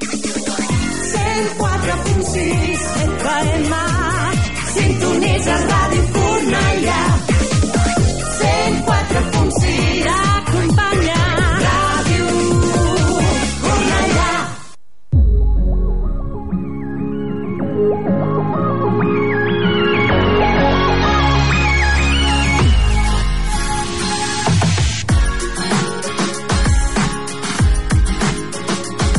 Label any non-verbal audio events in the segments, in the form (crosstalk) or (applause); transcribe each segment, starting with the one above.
104.6 FM Sintonitza Ràdio Cornellà. 104.6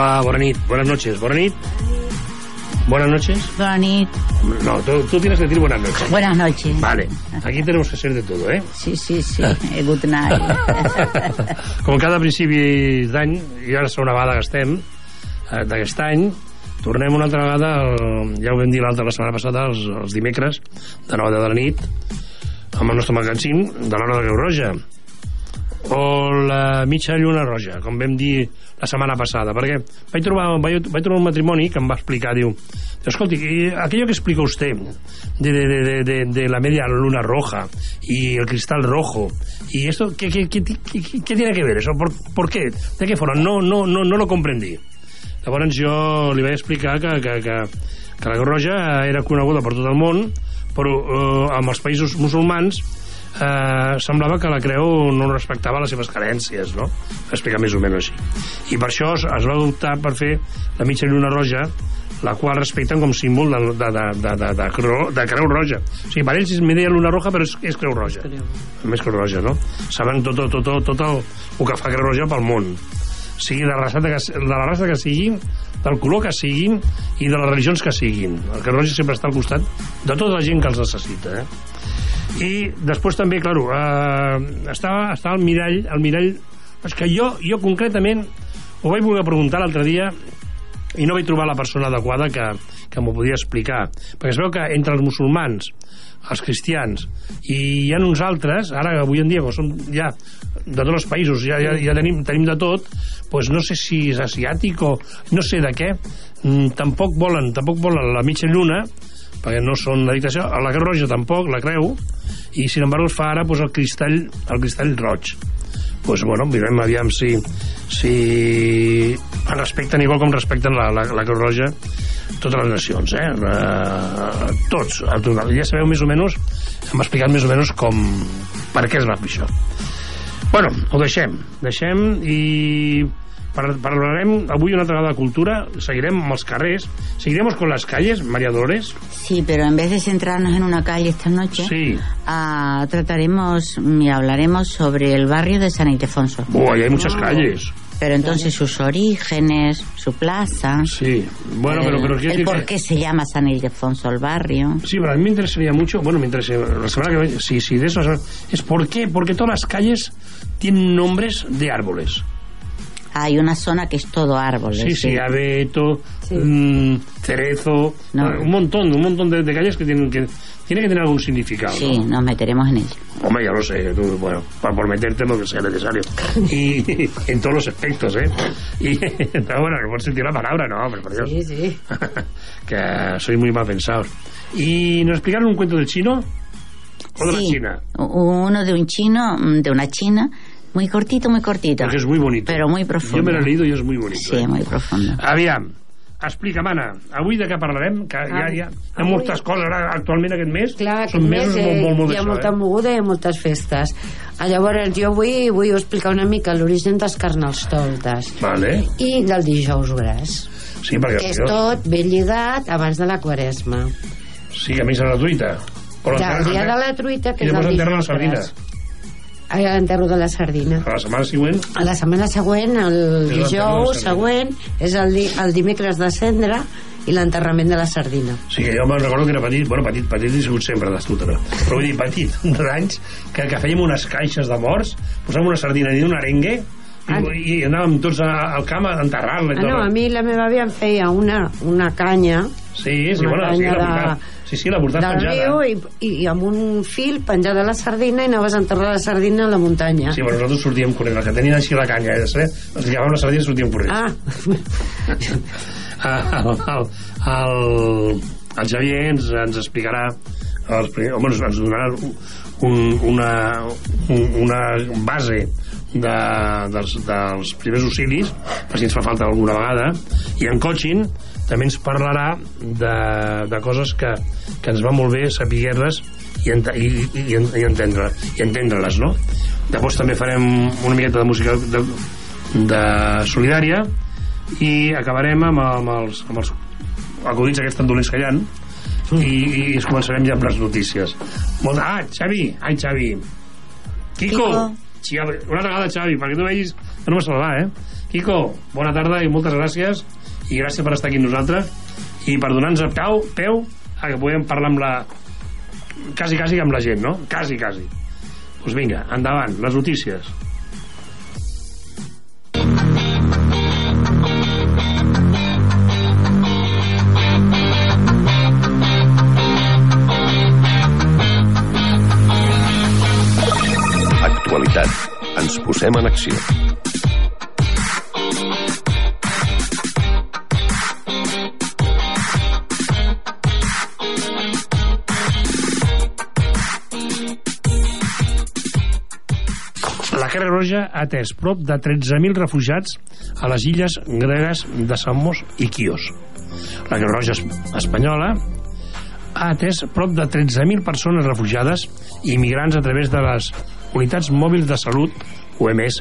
Hola, bona nit, buenas noches, bona nit. Buenas noches. Buenas nit. No, tú, tú tienes que decir buenas noches. Buenas noches. Vale, aquí tenemos que ser de todo, ¿eh? Sí, sí, sí. Eh, Good night. (laughs) Com cada principi d'any, i ara segona vegada que estem, eh, d'aquest any, tornem una altra vegada, el, ja ho vam dir l'altra la setmana passada, els, els dimecres, de 9 de la nit, amb el nostre magatzim de l'hora de Creu Roja o la mitja lluna roja, com vam dir la setmana passada, perquè vaig trobar, vaig, vaig trobar un matrimoni que em va explicar, diu, escolti, aquello que explica usted de, de, de, de, de la media luna roja y el cristal rojo, y esto, ¿qué, qué, qué, qué, qué tiene que ver eso? ¿Por, ¿Por qué? ¿De qué forma? No, no, no, no lo comprendí. Llavors jo li vaig explicar que, que, que, que la Roja era coneguda per tot el món, però eh, amb els països musulmans eh, semblava que la creu no respectava les seves carències, no? Explicar més o menys així. I per això es, es va adoptar per fer la mitja lluna roja, la qual respecten com símbol de, de, de, de, de, de, creu, de creu roja. O sigui, per ells és media luna roja, però és, és creu roja. Més creu roja, no? Saben tot, tot, tot, tot el, el que fa creu roja pel món sigui de la raça que, de la raça que siguin, del color que siguin i de les religions que siguin. El Creu Roja sempre està al costat de tota la gent que els necessita. Eh? I després també, claro, eh, estava, estava el mirall, el mirall... És que jo, jo concretament ho vaig voler preguntar l'altre dia i no vaig trobar la persona adequada que, que m'ho podia explicar. Perquè es veu que entre els musulmans, els cristians, i hi ha uns altres, ara avui en dia, són ja de tots els països, ja, ja, ja tenim, tenim de tot, pues no sé si és asiàtic o no sé de què, mm, tampoc volen, tampoc volen la mitja lluna, perquè no són addictes a la Creu Roja tampoc, la creu, i sin embargo es fa ara pues, el cristall, el cristall roig pues bueno, mirem aviam si si respecten igual com respecten la, la, la Creu Roja totes les nacions, eh? Uh, tots, al total. ja sabeu més o menys hem explicat més o menys com per què es va fer això bueno, ho deixem deixem i parlarem avui una altra vegada de cultura seguirem amb els carrers seguirem con les calles, María Dolores Sí, pero en vez de centrarnos en una calle esta noche, Sí. ah, trataremos y hablaremos sobre el barrio de San Ildefonso. oh, ahí hay muchas calles Pero entonces sus orígenes, su plaza. Sí, bueno, pero, pero el por qué se llama San Ildefonso el barrio. Sí, pero a mí me interesaría mucho, bueno, me interesa, la semana que sí, sí, de eso, es por qué, porque todas las calles tienen nombres de árboles. Hay una zona que es todo árboles. Sí, sí, abeto, mm, cerezo, No. bueno, un montón, un montón de, de calles que tienen que tiene que tener algún significado. Sí, ¿no? nos meteremos en ello. Hombre, ya lo sé, tú, bueno, para por meterte lo que sea necesario. (laughs) Y en todos los aspectos, ¿eh? Y, (laughs) pero bueno, no por sentir la palabra, no, hombre, por Dios. Sí, sí. (laughs) que soy muy mal pensado. ¿Y nos explicaron un cuento del chino? ¿O de la Sí, China? Uno de un chino, mm, de una china, muy cortito, muy cortito. Porque es muy bonito. Pero muy profundo. Yo me lo he leído y es muy bonito. Sí, ¿eh? muy profundo. Aviam, explica, Mana, avui de què parlarem? Que hi ha, hi ha, hi ha avui- moltes coses ara, actualment aquest mes. Clar, Són aquest mesos mes molt, eh, molt, molt hi ha d'això, molta eh? moguda i moltes festes. Ah, Llavors, jo vull, vull explicar una mica l'origen dels carnestoltes Vale. i del dijous gras, Sí, perquè que és tot ben lligat abans de la quaresma. Sí, que a missa gratuïta. Però Ja, el dia de la truita, que I és el dijous gras. Ah, L'enterro de la sardina. A la setmana següent A la setmana següent, el dijous següent, és el, di el dimecres de cendre i l'enterrament de la sardina. Sí, que jo me'n recordo que era petit, bueno, petit, petit he sigut sempre d'astut, però, però vull dir, petit, (laughs) d'anys, que, que fèiem unes caixes de morts, posàvem una sardina i un arengue, i, Ah. i anàvem tots a, al camp a enterrar-la i Ah, no, a mi la meva àvia em feia una, una canya Sí, sí, una bueno, sí, canya la de- sí, sí, la portava del penjada. riu i, i, i amb un fil penjada la sardina i anaves a enterrar la sardina a la muntanya. Sí, però nosaltres sortíem corrent, els que tenien així la canya, eh, els que llevaven la sardina sortíem corrent. Ah, (laughs) Ah, el, el, el, el Xavier ens, ens explicarà els, primers- home, ens donarà un, una, un, una base de, dels, dels primers auxilis per si ens fa falta alguna vegada i en coaching també ens parlarà de, de coses que, que ens va molt bé saber-les i, ent i, i, i, entendre i entendre-les no? després també farem una miqueta de música de, de solidària i acabarem amb, amb, els, amb els acudits aquests tan dolents que hi ha i, i es començarem ja amb les notícies. Molt, ah, Xavi, ai Xavi. Kiko, Kiko. Una vegada Xavi, perquè tu vegis no me salvar, eh? Kiko, bona tarda i moltes gràcies i gràcies per estar aquí amb nosaltres i per donar-nos a peu, peu a que podem parlar amb la quasi, quasi amb la gent, no? Quasi, quasi doncs vinga, endavant, les notícies Actualitat. Ens posem en acció. Roja ha atès prop de 13.000 refugiats a les illes gregues de Samos i Quios. La Creu Roja es- espanyola ha atès prop de 13.000 persones refugiades i immigrants a través de les unitats mòbils de salut UMS,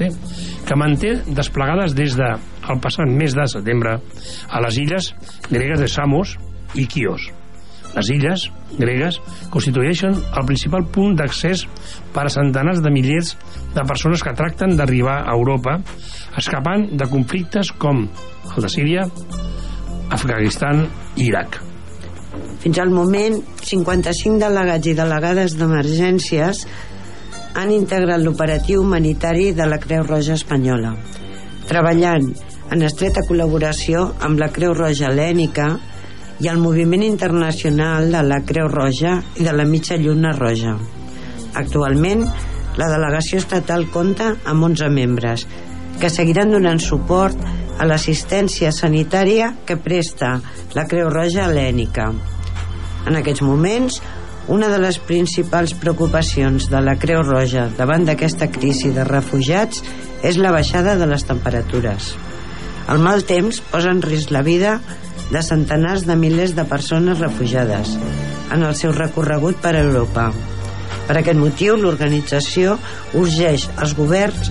que manté desplegades des de el passat mes de setembre a les illes gregues de Samos i Quios. Les illes gregues constitueixen el principal punt d'accés per a centenars de milers de persones que tracten d'arribar a Europa escapant de conflictes com el de Síria, Afganistan i Iraq. fins al moment, 55 delegats i delegades d'emergències han integrat l'operatiu humanitari de la Creu Roja Espanyola, treballant en estreta col·laboració amb la Creu Roja Helènica i el moviment internacional de la Creu Roja i de la Mitja Lluna Roja. Actualment, la delegació estatal compta amb 11 membres, que seguiran donant suport a l'assistència sanitària que presta la Creu Roja Hel·lènica. En aquests moments, una de les principals preocupacions de la Creu Roja davant d'aquesta crisi de refugiats és la baixada de les temperatures. El mal temps posa en risc la vida de centenars de milers de persones refugiades en el seu recorregut per Europa. Per aquest motiu, l'organització urgeix els governs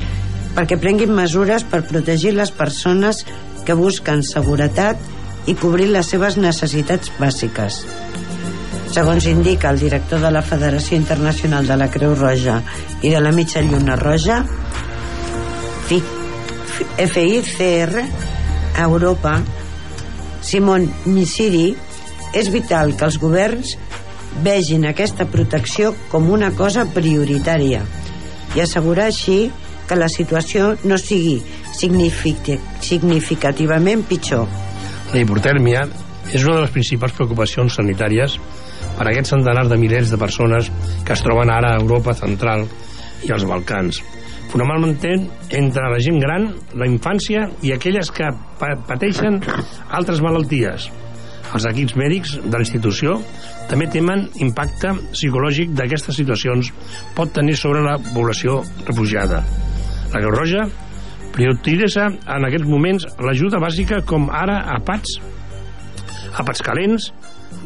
perquè prenguin mesures per protegir les persones que busquen seguretat i cobrir les seves necessitats bàsiques. Segons indica el director de la Federació Internacional de la Creu Roja i de la Mitja Lluna Roja, Fi- Fi- FICR, a Europa, Simon Misiri, és vital que els governs vegin aquesta protecció com una cosa prioritària i assegurar així que la situació no sigui signific- significativament pitjor. La hipotèrmia és una de les principals preocupacions sanitàries per a aquests centenars de milers de persones que es troben ara a Europa central i als Balcans. Fonamentalment entre la gent gran, la infància i aquelles que pa pateixen altres malalties. Els equips mèdics de la institució també temen impacte psicològic d'aquestes situacions pot tenir sobre la població refugiada. La Creu Roja prioritza en aquests moments l'ajuda bàsica com ara àpats àpats calents,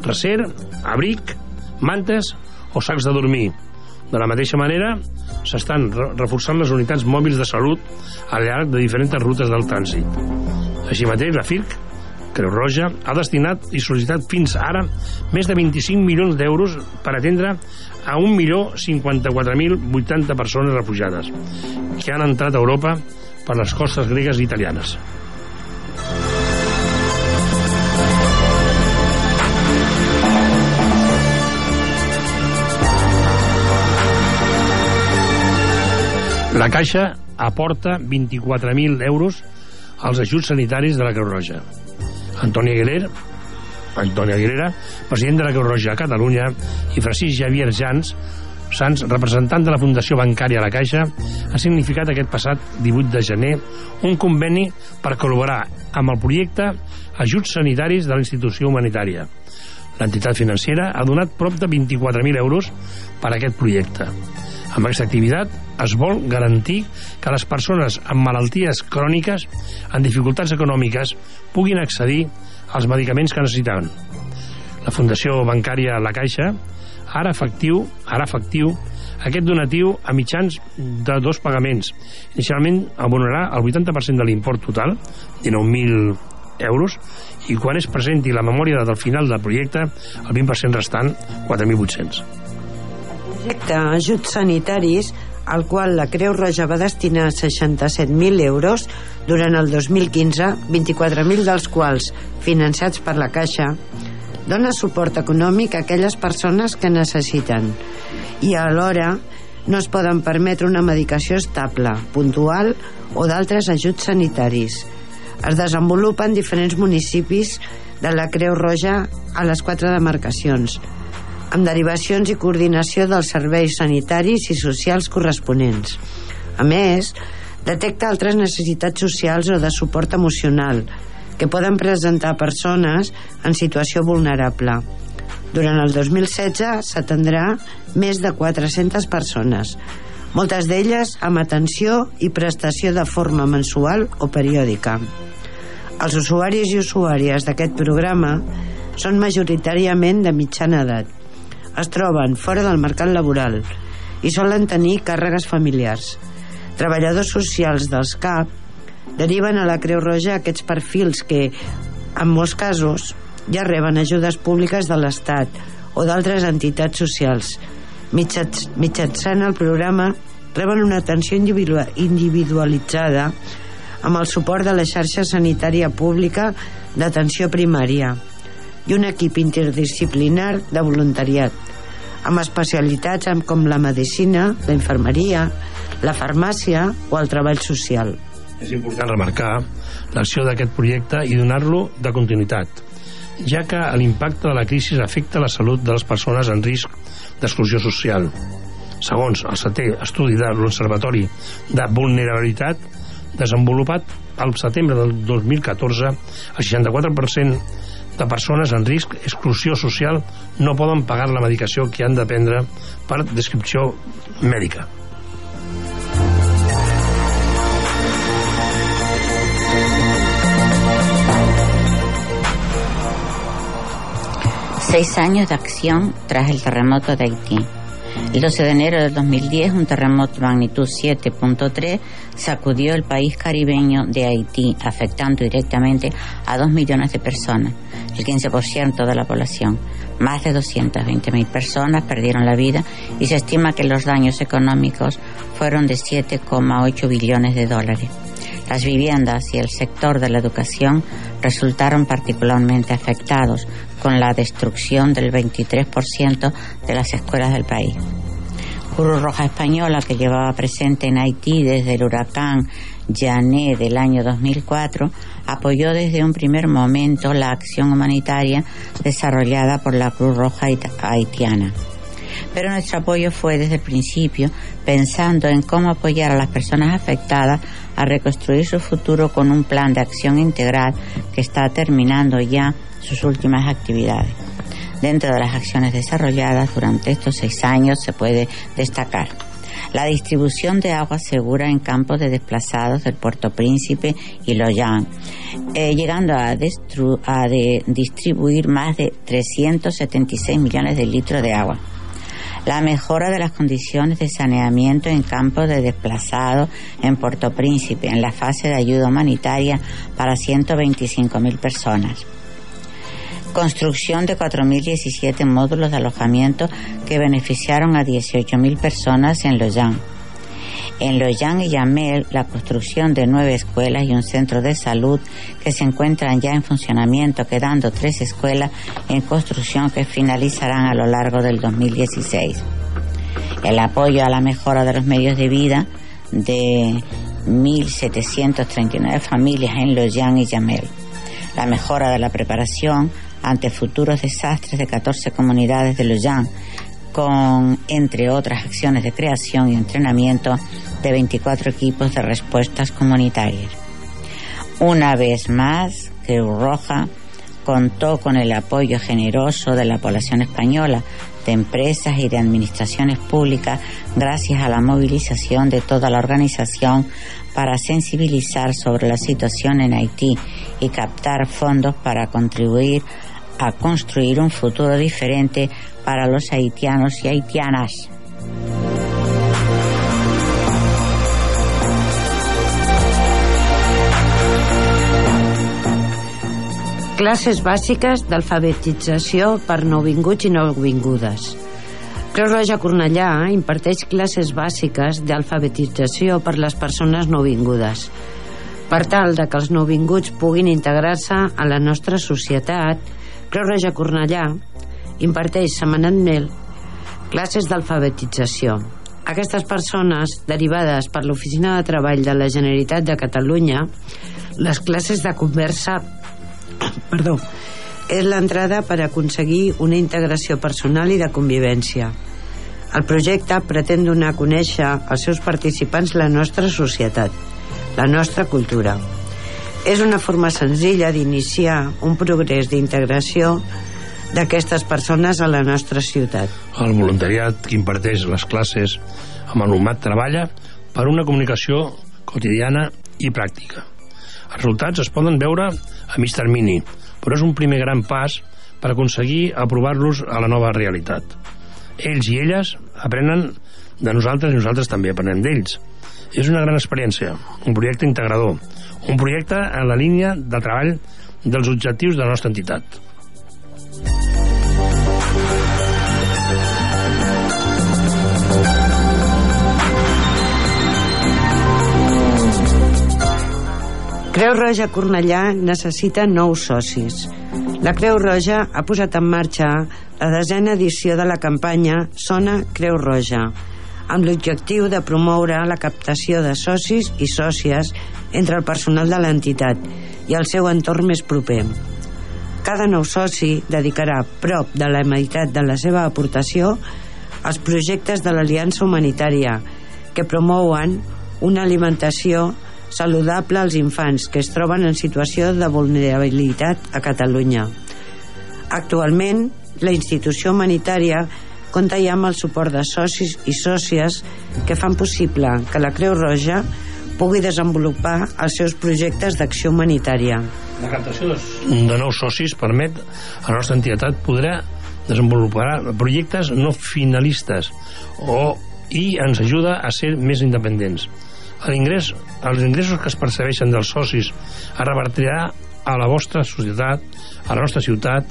recer, abric, mantes o sacs de dormir. De la mateixa manera, s'estan re- reforçant les unitats mòbils de salut al llarg de diferents rutes del trànsit. Així mateix, la FIRC, Creu Roja, ha destinat i sol·licitat fins ara més de 25 milions d'euros per atendre a 1.054.080 persones refugiades que han entrat a Europa per les costes gregues i italianes. La Caixa aporta 24.000 euros als ajuts sanitaris de la Creu Roja. Antoni Aguilera, Antoni Aguilera, president de la Creu Roja a Catalunya, i Francis Javier Jans, Sans, representant de la Fundació Bancària la Caixa, ha significat aquest passat 18 de gener un conveni per col·laborar amb el projecte Ajuts Sanitaris de la institució humanitària. L'entitat financera ha donat prop de 24.000 euros per a aquest projecte. Amb aquesta activitat es vol garantir que les persones amb malalties cròniques, amb dificultats econòmiques, puguin accedir als medicaments que necessitaven. La Fundació Bancària La Caixa ara efectiu, ara efectiu aquest donatiu a mitjans de dos pagaments. Inicialment abonarà el 80% de l'import total, 19.000 euros, i quan es presenti la memòria del final del projecte, el 20% restant, 4.800. projecte Ajuts Sanitaris al qual la Creu Roja va destinar 67.000 euros durant el 2015, 24.000 dels quals finançats per la Caixa, dona suport econòmic a aquelles persones que necessiten i alhora no es poden permetre una medicació estable, puntual o d'altres ajuts sanitaris. Es desenvolupa en diferents municipis de la Creu Roja a les quatre demarcacions, amb derivacions i coordinació dels serveis sanitaris i socials corresponents. A més, detecta altres necessitats socials o de suport emocional que poden presentar persones en situació vulnerable. Durant el 2016 s'atendrà més de 400 persones, moltes d'elles amb atenció i prestació de forma mensual o periòdica. Els usuaris i usuàries d'aquest programa són majoritàriament de mitjana edat. Es troben fora del mercat laboral i solen tenir càrregues familiars. Treballadors socials dels CAP deriven a la Creu Roja aquests perfils que, en molts casos, ja reben ajudes públiques de l'Estat o d'altres entitats socials. Mitjançant el programa reben una atenció individua- individualitzada amb el suport de la xarxa sanitària pública d'atenció primària i un equip interdisciplinar de voluntariat amb especialitats com la medicina, la infermeria, la farmàcia o el treball social. És important remarcar l'acció d'aquest projecte i donar-lo de continuïtat, ja que l'impacte de la crisi afecta la salut de les persones en risc d'exclusió social. Segons el setè estudi de l'Observatori de Vulnerabilitat, desenvolupat al setembre del 2014, el 64% de persones en risc d'exclusió social no poden pagar la medicació que han de prendre per descripció mèdica. Seis años de acción tras el terremoto de Haití. El 12 de enero del 2010, un terremoto magnitud 7.3 sacudió el país caribeño de Haití, afectando directamente a 2 millones de personas, el 15% de la población. Más de 220.000 personas perdieron la vida y se estima que los daños económicos fueron de 7,8 billones de dólares. Las viviendas y el sector de la educación resultaron particularmente afectados con la destrucción del 23% de las escuelas del país. Cruz Roja Española, que llevaba presente en Haití desde el huracán Yané del año 2004, apoyó desde un primer momento la acción humanitaria desarrollada por la Cruz Roja hait- haitiana. Pero nuestro apoyo fue desde el principio pensando en cómo apoyar a las personas afectadas a reconstruir su futuro con un plan de acción integral que está terminando ya sus últimas actividades. Dentro de las acciones desarrolladas durante estos seis años se puede destacar la distribución de agua segura en campos de desplazados del Puerto Príncipe y Loyang, eh, llegando a de- distribuir más de 376 millones de litros de agua. La mejora de las condiciones de saneamiento en campos de desplazados en Puerto Príncipe, en la fase de ayuda humanitaria para 125.000 personas construcción de 4.017 módulos de alojamiento que beneficiaron a 18.000 personas en Loyang. En Loyang y Yamel, la construcción de nueve escuelas y un centro de salud que se encuentran ya en funcionamiento, quedando tres escuelas en construcción que finalizarán a lo largo del 2016. El apoyo a la mejora de los medios de vida de 1.739 familias en Loyang y Yamel. La mejora de la preparación ante futuros desastres de 14 comunidades de Loyang, con, entre otras acciones de creación y entrenamiento de 24 equipos de respuestas comunitarias. Una vez más, Cruz Roja contó con el apoyo generoso de la población española, de empresas y de administraciones públicas, gracias a la movilización de toda la organización para sensibilizar sobre la situación en Haití y captar fondos para contribuir a construir un futuro diferente para los haitianos y haitianas. Classes bàsiques d'alfabetització per nouvinguts i nouvingudes. Creu Roja Cornellà imparteix classes bàsiques d'alfabetització per les persones nouvingudes. Per tal de que els nouvinguts puguin integrar-se a la nostra societat, Creu Roja Cornellà imparteix setmanalment classes d'alfabetització. Aquestes persones, derivades per l'Oficina de Treball de la Generalitat de Catalunya, les classes de conversa (coughs) perdó, és l'entrada per aconseguir una integració personal i de convivència. El projecte pretén donar a conèixer als seus participants la nostra societat, la nostra cultura. És una forma senzilla d'iniciar un progrés d'integració d'aquestes persones a la nostra ciutat. El voluntariat que imparteix les classes amb alumnat treballa per una comunicació quotidiana i pràctica. Els resultats es poden veure a mig termini, però és un primer gran pas per aconseguir aprovar-los a la nova realitat. Ells i elles aprenen de nosaltres i nosaltres també aprenem d'ells. És una gran experiència, un projecte integrador, un projecte en la línia de treball dels objectius de la nostra entitat. Creu Roja Cornellà necessita nous socis. La Creu Roja ha posat en marxa la desena edició de la campanya Sona Creu Roja, amb l'objectiu de promoure la captació de socis i sòcies entre el personal de l'entitat i el seu entorn més proper. Cada nou soci dedicarà prop de la meitat de la seva aportació als projectes de l'Aliança Humanitària que promouen una alimentació saludable als infants que es troben en situació de vulnerabilitat a Catalunya. Actualment, la institució humanitària compta ja amb el suport de socis i sòcies que fan possible que la Creu Roja pugui desenvolupar els seus projectes d'acció humanitària. La captació de nous socis permet a la nostra entitat poder desenvolupar projectes no finalistes o, i ens ajuda a ser més independents. L'ingrés, els ingressos que es percebeixen dels socis es revertirà a la vostra societat, a la nostra ciutat,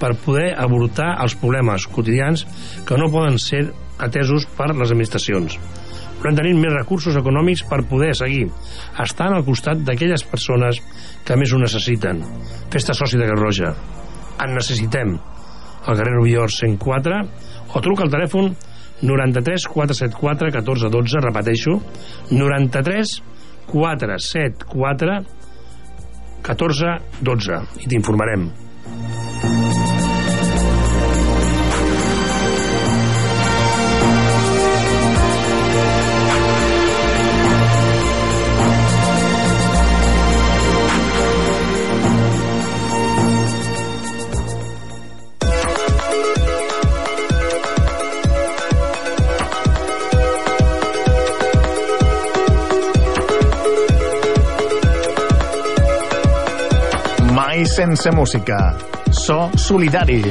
per poder abortar els problemes quotidians que no poden ser atesos per les administracions. Volem tenir més recursos econòmics per poder seguir estant al costat d'aquelles persones que més ho necessiten. Festa soci de Garroja. En necessitem. Al carrer Rubior 104 o truca al telèfon 93 474 14 12, repeteixo, 93 474 14 12 i t'informarem. Sense música. So solidari.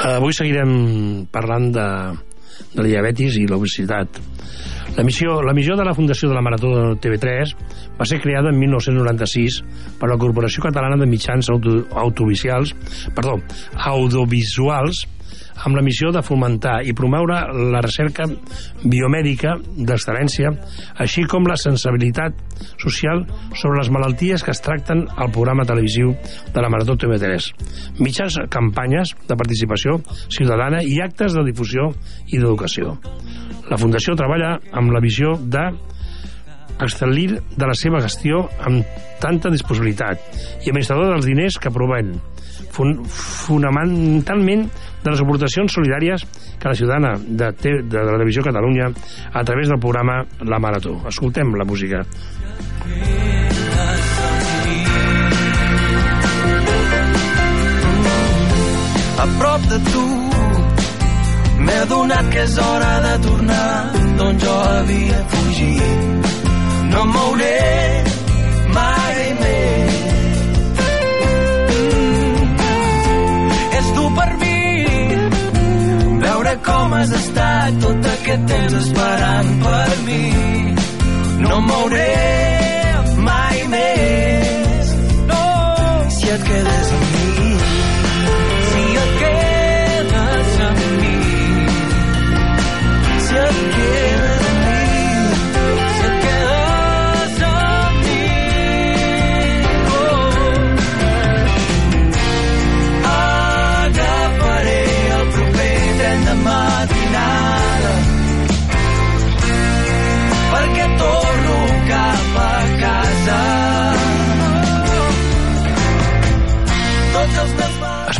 Avui seguirem parlant de, de la diabetis i l'obesitat. La missió, la missió de la Fundació de la Marató de TV3 va ser creada en 1996 per la Corporació Catalana de Mitjans Auto, Autovisuals, perdó, Audiovisuals amb la missió de fomentar i promoure la recerca biomèdica d'excel·lència, així com la sensibilitat social sobre les malalties que es tracten al programa televisiu de la Marató TV3. Mitjans campanyes de participació ciutadana i actes de difusió i d'educació. La Fundació treballa amb la visió de excel·lir de la seva gestió amb tanta disponibilitat i administrador dels diners que proveen fun fonamentalment de les aportacions solidàries que la ciutadana de, de, de la Televisió Catalunya a través del programa La Marató. Escoltem la música. a prop de tu m'he adonat que és hora de tornar d'on jo havia fugit no em mouré mai més esperant per mi. No em mouré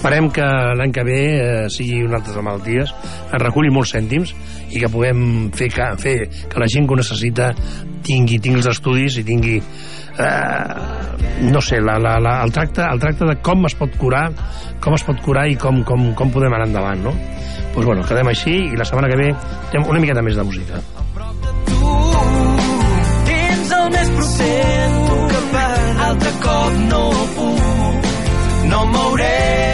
Esperem que l'any que ve eh, sigui un altre de malalties, es reculli molts cèntims i que puguem fer que, fer que la gent que ho necessita tingui, tingui els estudis i tingui eh, no sé, la, la, la, el, tracte, el tracte de com es pot curar com es pot curar i com, com, com podem anar endavant no? pues bueno, quedem així i la setmana que ve tenim una miqueta més de música. El més que per altre cop no puc. No mouré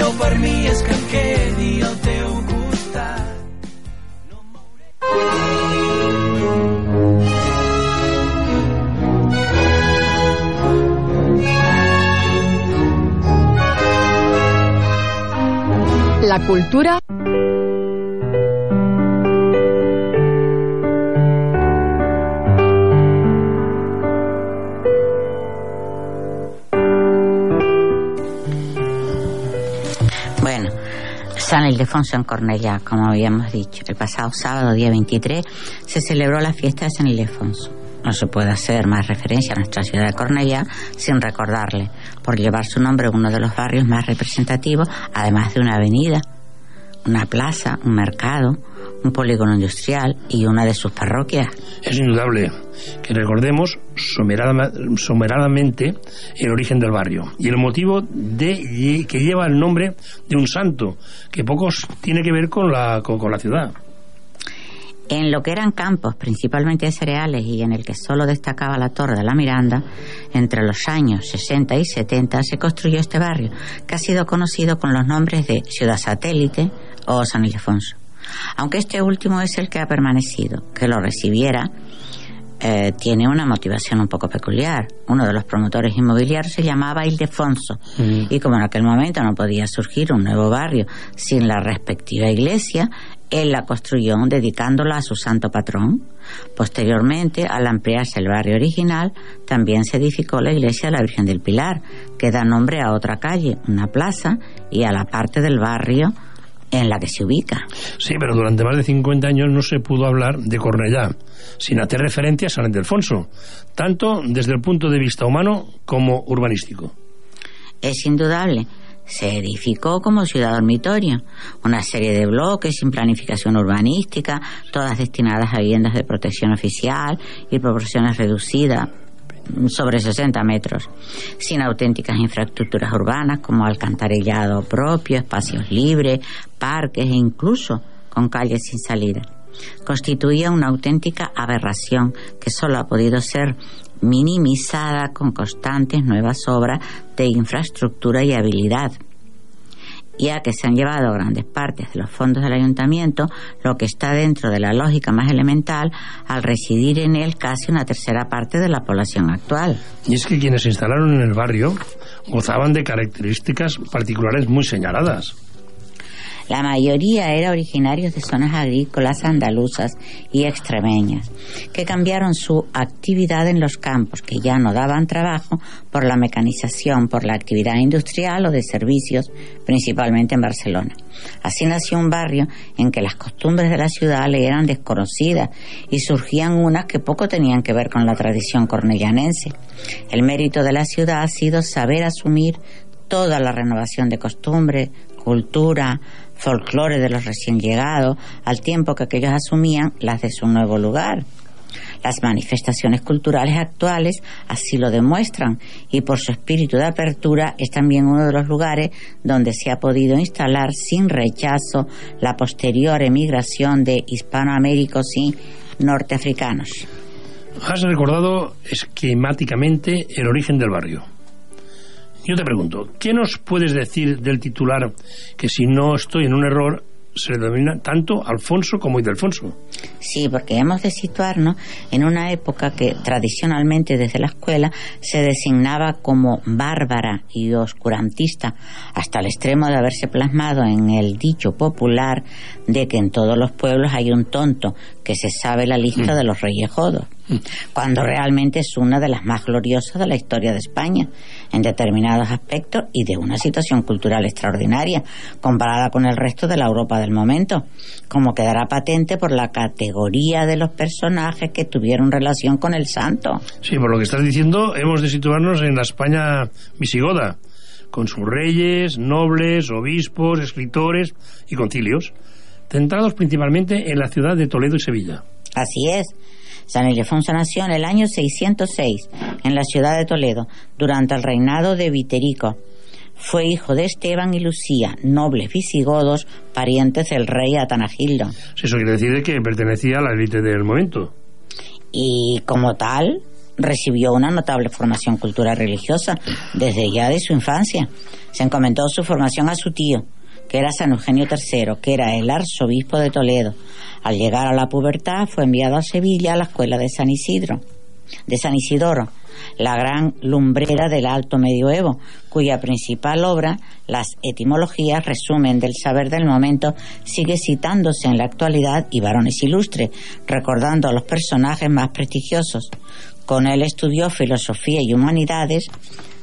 millor per mi és que em quedi al teu costat La cultura San Ildefonso en Cornellá, como habíamos dicho. El pasado sábado, día 23, se celebró la fiesta de San Ildefonso. No se puede hacer más referencia a nuestra ciudad de Cornellá sin recordarle, por llevar su nombre uno de los barrios más representativos, además de una avenida, una plaza, un mercado, un polígono industrial y una de sus parroquias. es indudable que recordemos somerada- someradamente el origen del barrio y el motivo de que lleva el nombre de un santo que pocos tiene que ver con la, con, con la ciudad. En lo que eran campos, principalmente de cereales, y en el que solo destacaba la Torre de la Miranda, entre los años 60 y 70 se construyó este barrio, que ha sido conocido con los nombres de Ciudad Satélite o San Ildefonso. Aunque este último es el que ha permanecido, que lo recibiera eh, tiene una motivación un poco peculiar. Uno de los promotores inmobiliarios se llamaba Ildefonso y como en aquel momento no podía surgir un nuevo barrio sin la respectiva iglesia, él la construyó dedicándola a su santo patrón. Posteriormente, al ampliarse el barrio original, también se edificó la iglesia de la Virgen del Pilar, que da nombre a otra calle, una plaza, y a la parte del barrio en la que se ubica. Sí, pero durante más de 50 años no se pudo hablar de Cornellá sin hacer referencia a San Ildefonso, tanto desde el punto de vista humano como urbanístico. Es indudable. Se edificó como ciudad dormitorio, una serie de bloques sin planificación urbanística, todas destinadas a viviendas de protección oficial y proporciones reducidas sobre 60 metros, sin auténticas infraestructuras urbanas como alcantarillado propio, espacios libres, parques e incluso con calles sin salida. Constituía una auténtica aberración que solo ha podido ser minimizada con constantes nuevas obras de infraestructura y habilidad ya que se han llevado grandes partes de los fondos del ayuntamiento, lo que está dentro de la lógica más elemental al residir en él casi una tercera parte de la población actual. Y es que quienes se instalaron en el barrio gozaban de características particulares muy señaladas. La mayoría eran originarios de zonas agrícolas andaluzas y extremeñas, que cambiaron su actividad en los campos, que ya no daban trabajo por la mecanización, por la actividad industrial o de servicios, principalmente en Barcelona. Así nació un barrio en que las costumbres de la ciudad le eran desconocidas y surgían unas que poco tenían que ver con la tradición cornellanense. El mérito de la ciudad ha sido saber asumir toda la renovación de costumbres, cultura, folclore de los recién llegados, al tiempo que aquellos asumían las de su nuevo lugar. Las manifestaciones culturales actuales así lo demuestran y por su espíritu de apertura es también uno de los lugares donde se ha podido instalar sin rechazo la posterior emigración de hispanoaméricos y norteafricanos. Has recordado esquemáticamente el origen del barrio. Yo te pregunto, ¿qué nos puedes decir del titular que si no estoy en un error se le denomina tanto Alfonso como Ildefonso? Sí, porque hemos de situarnos en una época que tradicionalmente desde la escuela se designaba como bárbara y oscurantista, hasta el extremo de haberse plasmado en el dicho popular de que en todos los pueblos hay un tonto que se sabe la lista de los reyes jodos, cuando realmente es una de las más gloriosas de la historia de España en determinados aspectos y de una situación cultural extraordinaria comparada con el resto de la Europa del momento, como quedará patente por la categoría de los personajes que tuvieron relación con el santo. Sí, por lo que estás diciendo, hemos de situarnos en la España visigoda, con sus reyes, nobles, obispos, escritores y concilios, centrados principalmente en la ciudad de Toledo y Sevilla. Así es. San Ildefonso nació en el año 606 en la ciudad de Toledo durante el reinado de Viterico. Fue hijo de Esteban y Lucía, nobles visigodos, parientes del rey Atanagildo. Eso quiere decir que pertenecía a la élite del momento. y como tal recibió una notable formación cultural religiosa desde ya de su infancia. Se encomendó su formación a su tío, que era San Eugenio III, que era el arzobispo de Toledo. Al llegar a la pubertad fue enviado a Sevilla a la escuela de San Isidro, de San Isidoro, la gran lumbrera del alto medioevo, cuya principal obra, las etimologías, resumen del saber del momento, sigue citándose en la actualidad y varones ilustres, recordando a los personajes más prestigiosos. Con él estudió filosofía y humanidades,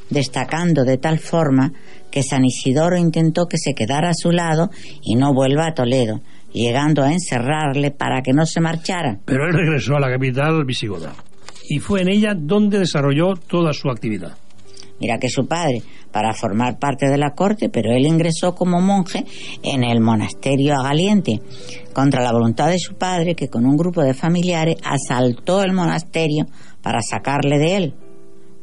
destacando de tal forma que San Isidoro intentó que se quedara a su lado y no vuelva a Toledo, llegando a encerrarle para que no se marchara. Pero él regresó a la capital visigoda y fue en ella donde desarrolló toda su actividad. Mira que su padre, para formar parte de la corte, pero él ingresó como monje en el monasterio Agaliente, contra la voluntad de su padre, que con un grupo de familiares asaltó el monasterio para sacarle de él.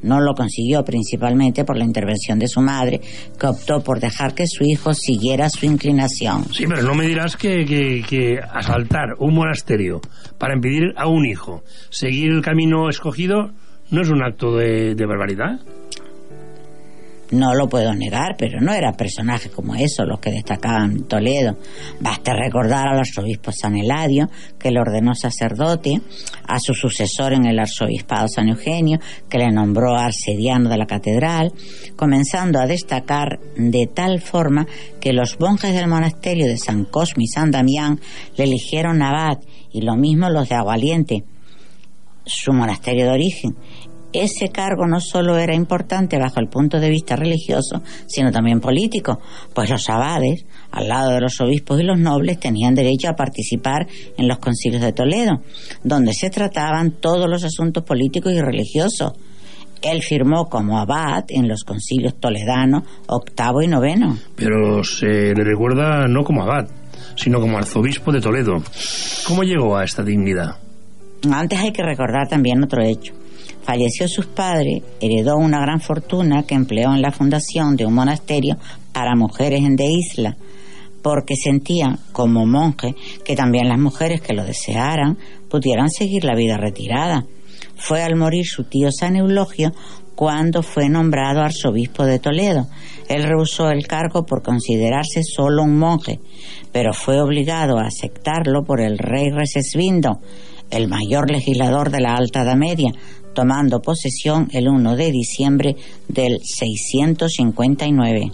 No lo consiguió principalmente por la intervención de su madre, que optó por dejar que su hijo siguiera su inclinación. Sí, pero no me dirás que, que- que asaltar un monasterio para impedir a un hijo seguir el camino escogido no es un acto de, de barbaridad. No lo puedo negar, pero no eran personajes como esos los que destacaban Toledo. Basta recordar al arzobispo San Eladio, que le ordenó sacerdote, a su sucesor en el arzobispado San Eugenio, que le nombró arcediano de la catedral, comenzando a destacar de tal forma que los monjes del monasterio de San Cosme y San Damián le eligieron abad, y lo mismo los de Agualiente, su monasterio de origen. Ese cargo no solo era importante bajo el punto de vista religioso, sino también político, pues los abades, al lado de los obispos y los nobles, tenían derecho a participar en los concilios de Toledo, donde se trataban todos los asuntos políticos y religiosos. Él firmó como abad en los concilios toledanos octavo y noveno. Pero se le recuerda no como abad, sino como arzobispo de Toledo. ¿Cómo llegó a esta dignidad? Antes hay que recordar también otro hecho. Falleció su padre, heredó una gran fortuna que empleó en la fundación de un monasterio para mujeres de isla, porque sentía, como monje, que también las mujeres que lo desearan pudieran seguir la vida retirada. Fue al morir su tío San Eulogio cuando fue nombrado arzobispo de Toledo. Él rehusó el cargo por considerarse solo un monje, pero fue obligado a aceptarlo por el rey Recesvindo, el mayor legislador de la Alta Edad Media, tomando posesión el 1 de diciembre del 659.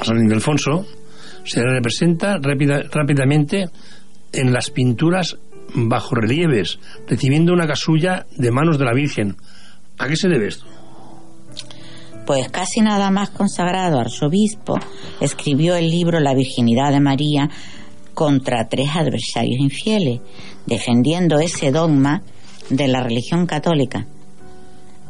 A San Ildefonso se representa rápida- rápidamente en las pinturas bajo relieves, recibiendo una casulla de manos de la Virgen. ¿A qué se debe esto? Pues casi nada más consagrado arzobispo, escribió el libro La Virginidad de María contra tres adversarios infieles, defendiendo ese dogma de la religión católica.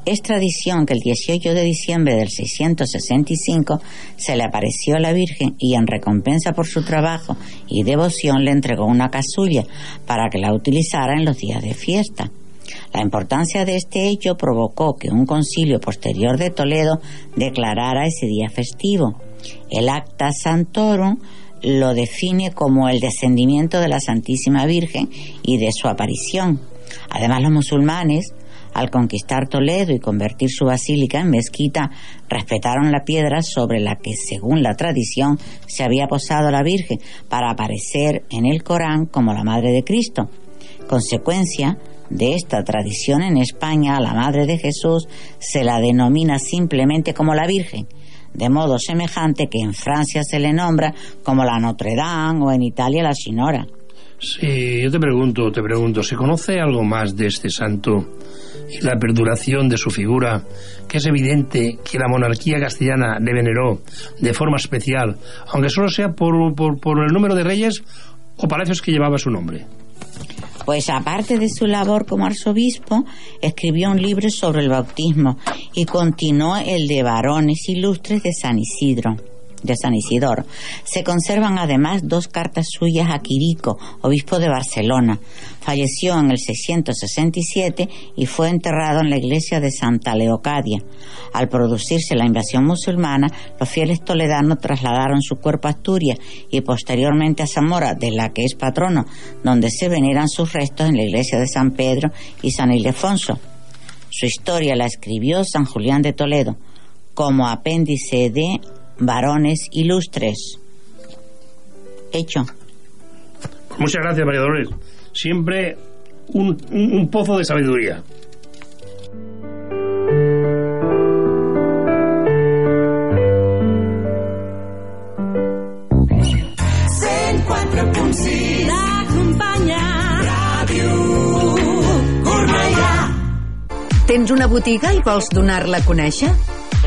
Es tradición que el 18 de diciembre del 665 se le apareció a la Virgen y en recompensa por su trabajo y devoción le entregó una casulla para que la utilizara en los días de fiesta. La importancia de este hecho provocó que un concilio posterior de Toledo declarara ese día festivo. El Acta Santorum lo define como el descendimiento de la Santísima Virgen y de su aparición. Además, los musulmanes, al conquistar Toledo y convertir su basílica en mezquita, respetaron la piedra sobre la que, según la tradición, se había posado la Virgen para aparecer en el Corán como la Madre de Cristo. Consecuencia de esta tradición en España, a la Madre de Jesús se la denomina simplemente como la Virgen, de modo semejante que en Francia se le nombra como la Notre Dame o en Italia la Sinora. Sí, yo te pregunto, te pregunto, ¿se conoce algo más de este santo la perduración de su figura? Que es evidente que la monarquía castellana le veneró de forma especial, aunque solo sea por, por, por el número de reyes o palacios que llevaba su nombre. Pues aparte de su labor como arzobispo, escribió un libro sobre el bautismo y continuó el de varones ilustres de San Isidro. De San Isidoro. Se conservan además dos cartas suyas a Quirico, obispo de Barcelona. Falleció en el 667 y fue enterrado en la iglesia de Santa Leocadia. Al producirse la invasión musulmana, los fieles toledanos trasladaron su cuerpo a Asturias y posteriormente a Zamora, de la que es patrono, donde se veneran sus restos en la iglesia de San Pedro y San Ildefonso. Su historia la escribió San Julián de Toledo como apéndice de Varones Ilustres. Hecho. Muchas gracias, María. Siempre un, un- un pozo de sabiduría. Tens una botiga i vols donar-la a conèixer?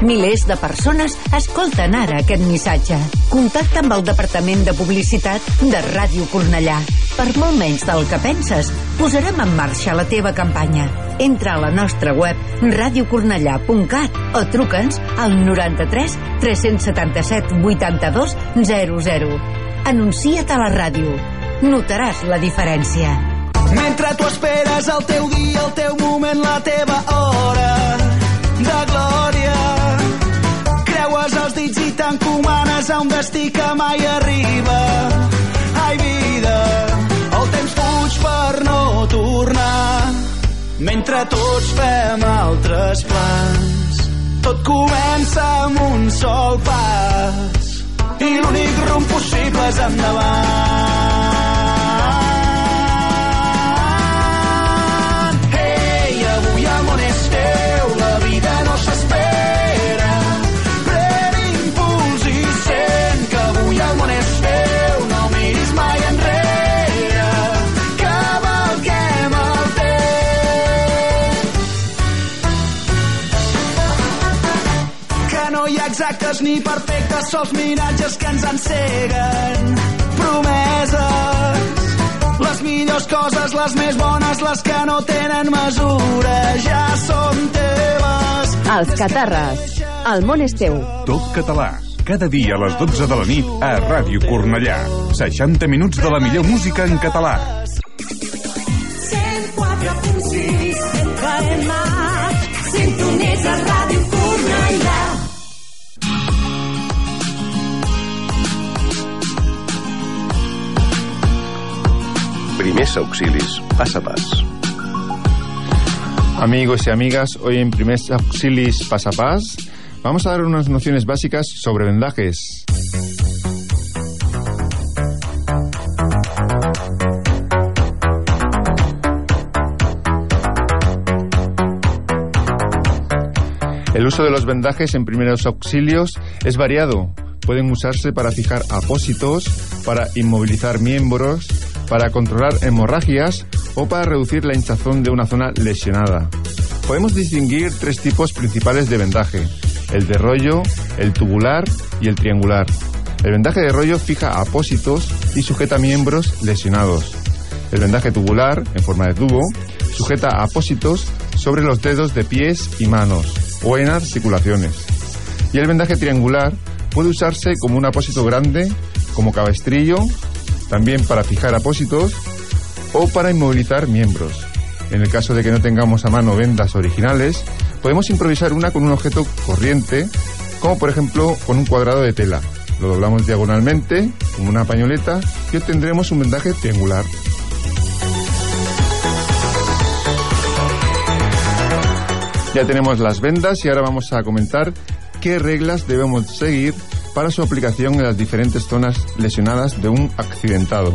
Milers de persones escolten ara aquest missatge. Contacta amb el Departament de Publicitat de Ràdio Cornellà. Per molt menys del que penses, posarem en marxa la teva campanya. Entra a la nostra web radiocornellà.cat o truca'ns al 93 377 82 00. Anuncia't a la ràdio. Notaràs la diferència. Mentre tu esperes el teu dia, el teu moment, la teva hora t'encomanes a un destí que mai arriba. Ai, vida, el temps fuig per no tornar. Mentre tots fem altres plans, tot comença amb un sol pas. I l'únic rumb possible és endavant. Sols miratges que ens enceguen. Promeses, les millors coses, les més bones, les que no tenen mesura, ja són teves. Els Catarres. El món és teu. Tot català. Cada dia a les 12 de la nit a Ràdio Cornellà. 60 minuts de la millor música en català. 104.6 FM és Primers auxilis, pas a pas. Amigos y amigas, hoy en Primeros Auxilis Pas a Pas vamos a dar unas nociones básicas sobre vendajes. El uso de los vendajes en primeros auxilios es variado. Pueden usarse para fijar apósitos, para inmovilizar miembros, para controlar hemorragias o para reducir la hinchazón de una zona lesionada. Podemos distinguir tres tipos principales de vendaje, el de rollo, el tubular y el triangular. El vendaje de rollo fija apósitos y sujeta miembros lesionados. El vendaje tubular, en forma de tubo, sujeta apósitos sobre los dedos de pies y manos o en articulaciones. Y el vendaje triangular puede usarse como un apósito grande, como cabestrillo, también para fijar apósitos o para inmovilizar miembros. En el caso de que no tengamos a mano vendas originales, podemos improvisar una con un objeto corriente, como por ejemplo con un cuadrado de tela. Lo doblamos diagonalmente, como una pañoleta, y obtendremos un vendaje triangular. Ya tenemos las vendas y ahora vamos a comentar qué reglas debemos seguir para su aplicación en las diferentes zonas lesionadas de un accidentado.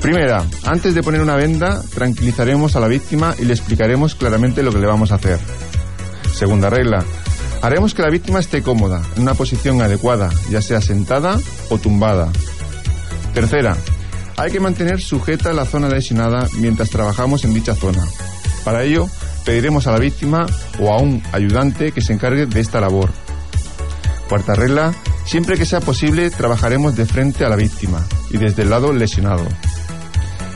Primera, antes de poner una venda, tranquilizaremos a la víctima y le explicaremos claramente lo que le vamos a hacer. Segunda regla, haremos que la víctima esté cómoda, en una posición adecuada, ya sea sentada o tumbada. Tercera, hay que mantener sujeta la zona lesionada mientras trabajamos en dicha zona. Para ello, pediremos a la víctima o a un ayudante que se encargue de esta labor. Cuarta regla, siempre que sea posible trabajaremos de frente a la víctima y desde el lado lesionado.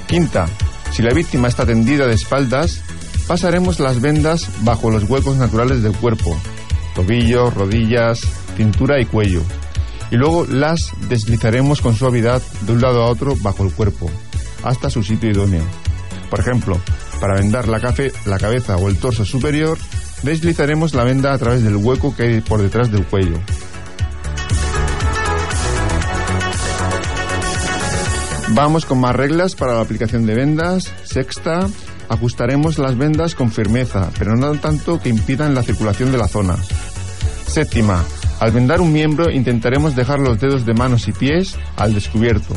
Quinta, si la víctima está tendida de espaldas, pasaremos las vendas bajo los huecos naturales del cuerpo, tobillos, rodillas, cintura y cuello, y luego las deslizaremos con suavidad de un lado a otro bajo el cuerpo, hasta su sitio idóneo. Por ejemplo, para vendar la, cafe, la cabeza o el torso superior, deslizaremos la venda a través del hueco que hay por detrás del cuello. Vamos con más reglas para la aplicación de vendas. Sexta, ajustaremos las vendas con firmeza, pero no tanto que impidan la circulación de la zona. Séptima, al vendar un miembro intentaremos dejar los dedos de manos y pies al descubierto,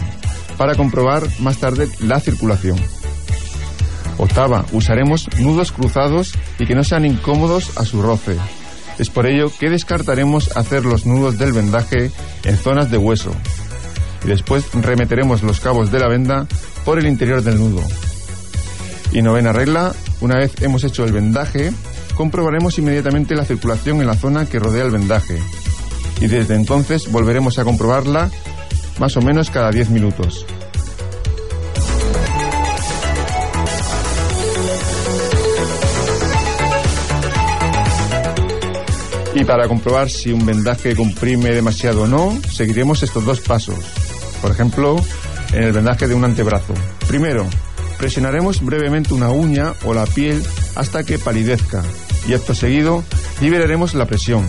para comprobar más tarde la circulación. Octava, usaremos nudos cruzados y que no sean incómodos a su roce. Es por ello que descartaremos hacer los nudos del vendaje en zonas de hueso. Y después remeteremos los cabos de la venda por el interior del nudo. Y novena regla, una vez hemos hecho el vendaje, comprobaremos inmediatamente la circulación en la zona que rodea el vendaje. Y desde entonces volveremos a comprobarla más o menos cada 10 minutos. Y para comprobar si un vendaje comprime demasiado o no, seguiremos estos dos pasos. Por ejemplo, en el vendaje de un antebrazo. Primero, presionaremos brevemente una uña o la piel hasta que palidezca y acto seguido liberaremos la presión.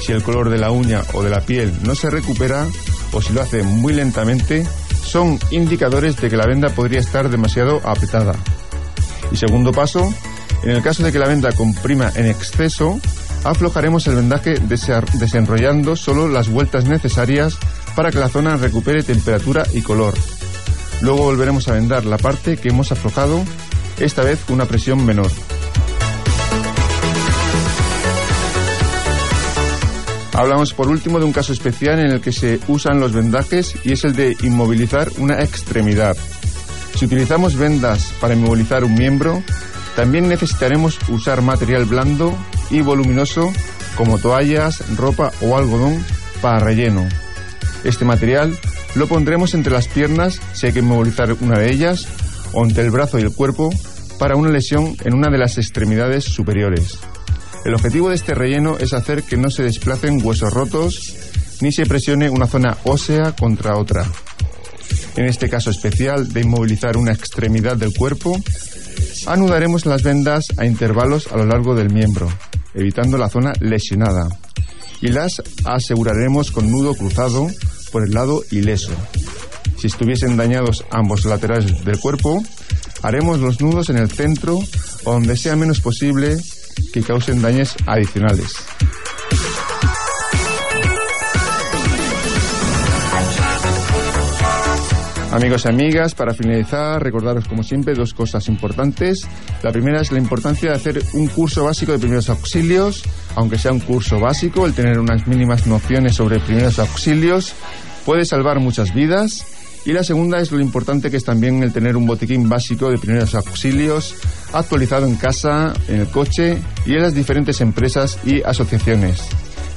Si el color de la uña o de la piel no se recupera o si lo hace muy lentamente, son indicadores de que la venda podría estar demasiado apretada. Y segundo paso, en el caso de que la venda comprima en exceso, aflojaremos el vendaje desenrollando solo las vueltas necesarias para que la zona recupere temperatura y color. Luego volveremos a vendar la parte que hemos aflojado, esta vez con una presión menor. Hablamos por último de un caso especial en el que se usan los vendajes y es el de inmovilizar una extremidad. Si utilizamos vendas para inmovilizar un miembro, también necesitaremos usar material blando y voluminoso como toallas, ropa o algodón para relleno. Este material lo pondremos entre las piernas si hay que inmovilizar una de ellas o entre el brazo y el cuerpo para una lesión en una de las extremidades superiores. El objetivo de este relleno es hacer que no se desplacen huesos rotos ni se presione una zona ósea contra otra. En este caso especial de inmovilizar una extremidad del cuerpo, anudaremos las vendas a intervalos a lo largo del miembro. Evitando la zona lesionada. Y las aseguraremos con nudo cruzado por el lado ileso. Si estuviesen dañados ambos laterales del cuerpo, haremos los nudos en el centro donde sea menos posible que causen daños adicionales. Amigos y amigas, para finalizar, recordaros como siempre dos cosas importantes. La primera es la importancia de hacer un curso básico de primeros auxilios, aunque sea un curso básico, el tener unas mínimas nociones sobre primeros auxilios puede salvar muchas vidas. Y la segunda es lo importante que es también el tener un botiquín básico de primeros auxilios actualizado en casa, en el coche y en las diferentes empresas y asociaciones.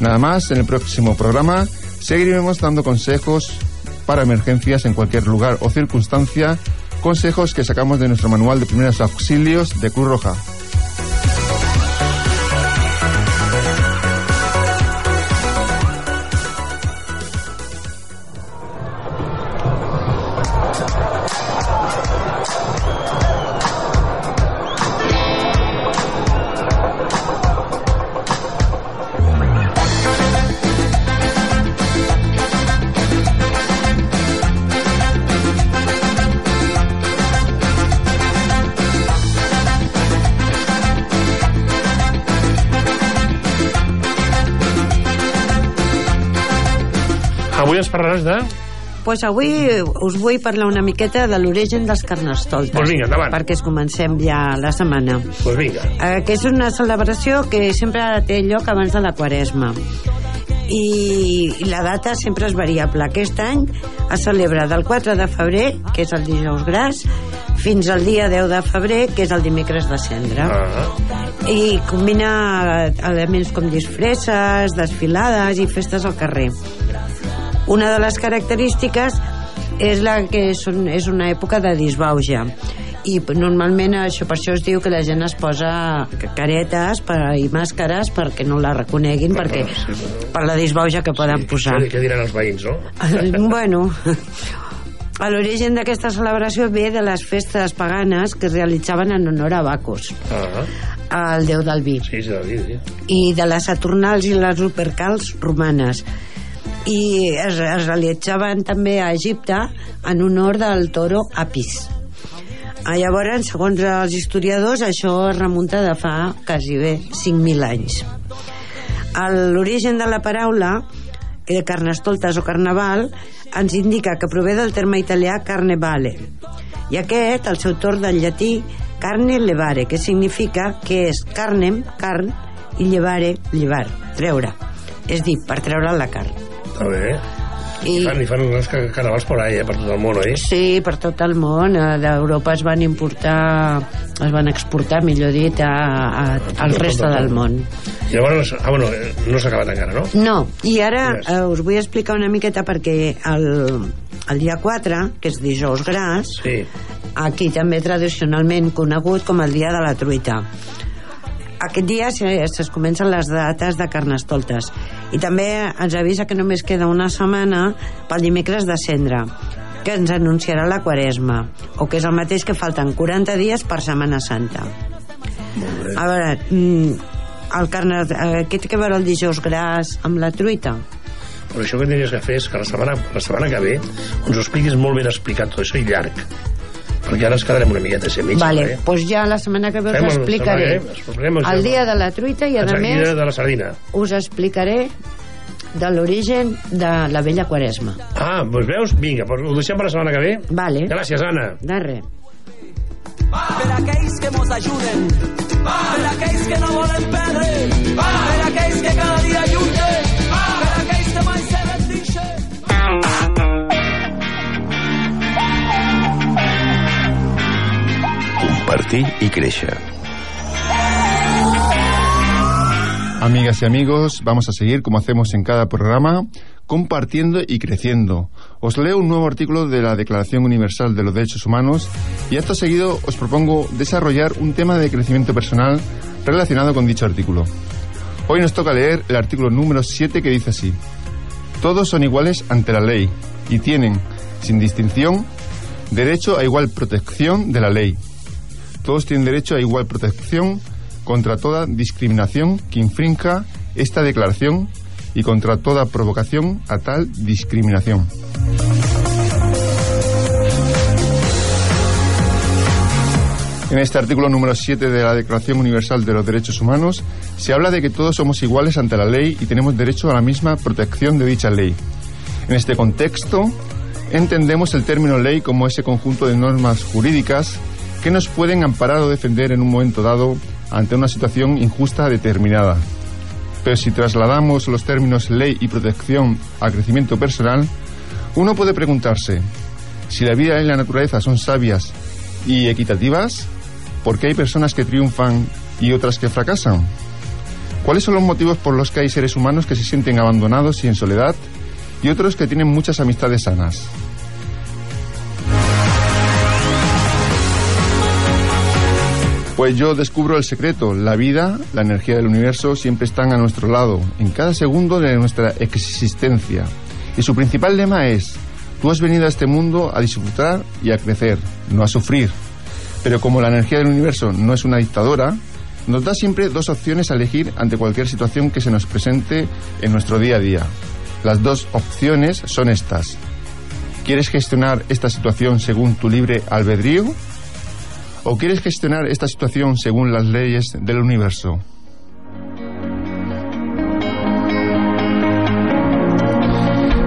Nada más, en el próximo programa seguiremos dando consejos para emergencias en cualquier lugar o circunstancia, consejos que sacamos de nuestro manual de primeros auxilios de Cruz Roja. Parlaràs de... pues avui us vull parlar una miqueta de l'origen dels carnestoltes. Pues vinga, endavant. Perquè es comencem ja la setmana. Pues vinga. Eh, que és una celebració que sempre té lloc abans de la quaresma. I, i la data sempre és variable. Aquest any es celebra del 4 de febrer, que és el dijous gras, fins al dia 10 de febrer, que és el dimecres de cendre. Ah. I combina elements com disfresses, desfilades i festes al carrer. Una de les característiques és la que són, és una època de disbauja i normalment això per això es diu que la gent es posa caretes per, i màscares perquè no la reconeguin perquè per la disbauja que poden posar. Què, què diran els veïns, no? (laughs) bueno a l'origen d'aquesta celebració ve de les festes paganes que es realitzaven en honor a Bacus. Ah, el déu del vi. Sí, sí, sí, sí. i de les Saturnals i les Lupercals romanes i es, es realitzaven també a Egipte en honor del toro Apis. Ah, Llavors, segons els historiadors, això es remunta de fa quasi bé 5.000 anys. L'origen de la paraula de carnestoltes o carnaval ens indica que prové del terme italià carnevale i aquest, al seu torn del llatí carne levare, que significa que és carnem, carn i llevare, llevar, treure és dir, per treure la carn Està bé. I- I fan, i fan uns ca- carnavals per ahí, eh, per tot el món, oi? Sí, per tot el món. Eh, D'Europa es van importar, es van exportar, millor dit, a, a, al tot, tot. del món. I llavors, ah, bueno, eh, no s'ha acabat encara, no? No, i ara eh, us vull explicar una miqueta perquè el, el dia 4, que és dijous gras, Sí. aquí també tradicionalment conegut com el dia de la truita. Aquest dia es comencen les dates de carnestoltes i també ens avisa que només queda una setmana pel dimecres de cendre que ens anunciarà la quaresma o que és el mateix que falten 40 dies per Setmana Santa a veure mm, el carne, eh, què té que veure el dijous gras amb la truita? Però això que tenies que fer és que la setmana, la setmana que ve ens ho expliquis molt ben explicat tot això i llarg. Perquè ara ens quedarem una miqueta a mig. vale, Eh? doncs ja la setmana que ve us explicaré setmana explicarem el dia de la truita i a Exacte, més de la sardina. us explicaré de l'origen de la vella quaresma Ah, doncs veus? Vinga, doncs ho deixem per la setmana que ve. Vale. Gràcies, Anna. de res Per aquells que mos ajuden, per aquells que no volen perdre, per aquells que cada dia lluiten, Compartir i créixer. Amigas y amigos, vamos a seguir como hacemos en cada programa, compartiendo y creciendo. Os leo un nuevo artículo de la Declaración Universal de los Derechos Humanos y acto seguido os propongo desarrollar un tema de crecimiento personal relacionado con dicho artículo. Hoy nos toca leer el artículo número 7 que dice así. Todos son iguales ante la ley y tienen, sin distinción, derecho a igual protección de la ley. Todos tienen derecho a igual protección contra toda discriminación que infrinja esta declaración y contra toda provocación a tal discriminación. En este artículo número 7 de la Declaración Universal de los Derechos Humanos se habla de que todos somos iguales ante la ley y tenemos derecho a la misma protección de dicha ley. En este contexto, entendemos el término ley como ese conjunto de normas jurídicas que nos pueden amparar o defender en un momento dado ante una situación injusta determinada. Pero si trasladamos los términos ley y protección al crecimiento personal, uno puede preguntarse si la vida y la naturaleza son sabias y equitativas, ¿por qué hay personas que triunfan y otras que fracasan? ¿Cuáles son los motivos por los que hay seres humanos que se sienten abandonados y en soledad y otros que tienen muchas amistades sanas? Pues yo descubro el secreto. La vida, la energía del universo siempre están a nuestro lado, en cada segundo de nuestra existencia. Y su principal lema es, tú has venido a este mundo a disfrutar y a crecer, no a sufrir. Pero como la energía del universo no es una dictadora, nos da siempre dos opciones a elegir ante cualquier situación que se nos presente en nuestro día a día. Las dos opciones son estas. ¿Quieres gestionar esta situación según tu libre albedrío? ¿O quieres gestionar esta situación según las leyes del universo?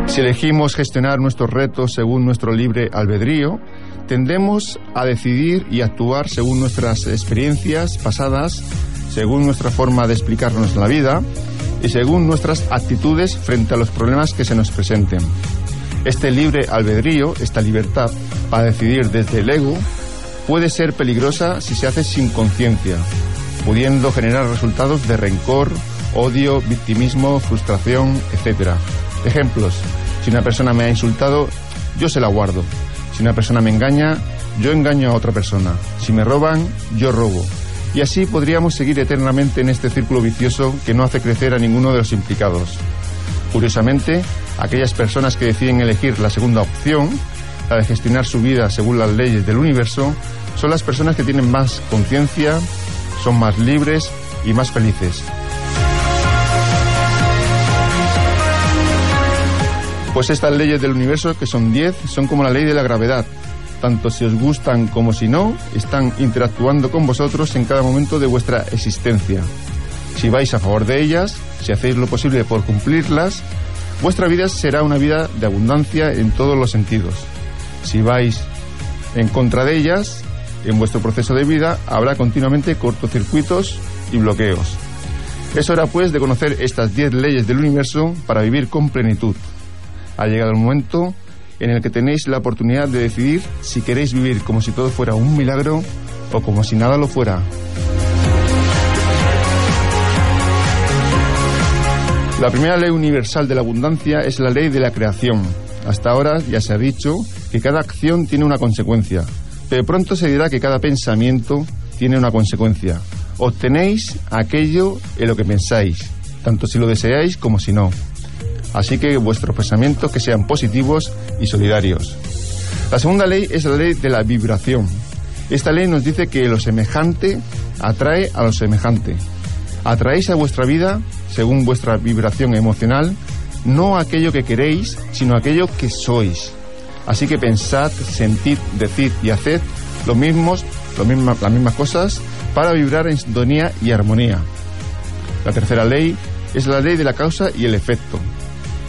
Si elegimos gestionar nuestros retos según nuestro libre albedrío, tendemos a decidir y actuar según nuestras experiencias pasadas, según nuestra forma de explicarnos la vida y según nuestras actitudes frente a los problemas que se nos presenten. Este libre albedrío, esta libertad para decidir desde el ego, puede ser peligrosa si se hace sin conciencia, pudiendo generar resultados de rencor, odio, victimismo, frustración, etc. Ejemplos. Si una persona me ha insultado, yo se la guardo. Si una persona me engaña, yo engaño a otra persona. Si me roban, yo robo. Y así podríamos seguir eternamente en este círculo vicioso que no hace crecer a ninguno de los implicados. Curiosamente, aquellas personas que deciden elegir la segunda opción, la gestionar su vida según las leyes del universo, son las personas que tienen más conciencia, son más libres y más felices. Pues estas leyes del universo, que son 10, son como la ley de la gravedad. Tanto si os gustan como si no, están interactuando con vosotros en cada momento de vuestra existencia. Si vais a favor de ellas, si hacéis lo posible por cumplirlas, vuestra vida será una vida de abundancia en todos los sentidos. Si vais en contra de ellas, en vuestro proceso de vida habrá continuamente cortocircuitos y bloqueos. Es hora pues de conocer estas 10 leyes del universo para vivir con plenitud. Ha llegado el momento en el que tenéis la oportunidad de decidir si queréis vivir como si todo fuera un milagro o como si nada lo fuera. La primera ley universal de la abundancia es la ley de la creación. Hasta ahora ya se ha dicho que cada acción tiene una consecuencia, pero pronto se dirá que cada pensamiento tiene una consecuencia. Obtenéis aquello en lo que pensáis, tanto si lo deseáis como si no. Así que vuestros pensamientos que sean positivos y solidarios. La segunda ley es la ley de la vibración. Esta ley nos dice que lo semejante atrae a lo semejante. Atraéis a vuestra vida, según vuestra vibración emocional, no aquello que queréis, sino aquello que sois. Así que pensad, sentid, decid y haced lo mismos, las mismas cosas para vibrar en sintonía y armonía. La tercera ley es la ley de la causa y el efecto.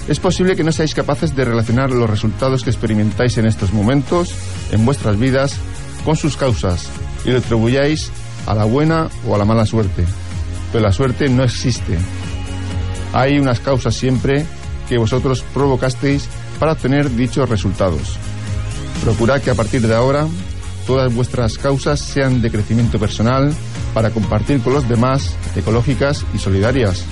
Es posible que no seáis capaces de relacionar los resultados que experimentáis en estos momentos, en vuestras vidas, con sus causas y lo atribuyáis a la buena o a la mala suerte. Pero la suerte no existe. Hay unas causas siempre que vosotros provocasteis para obtener dichos resultados. Procurad que a partir de ahora todas vuestras causas sean de crecimiento personal para compartir con los demás, ecológicas y solidarias.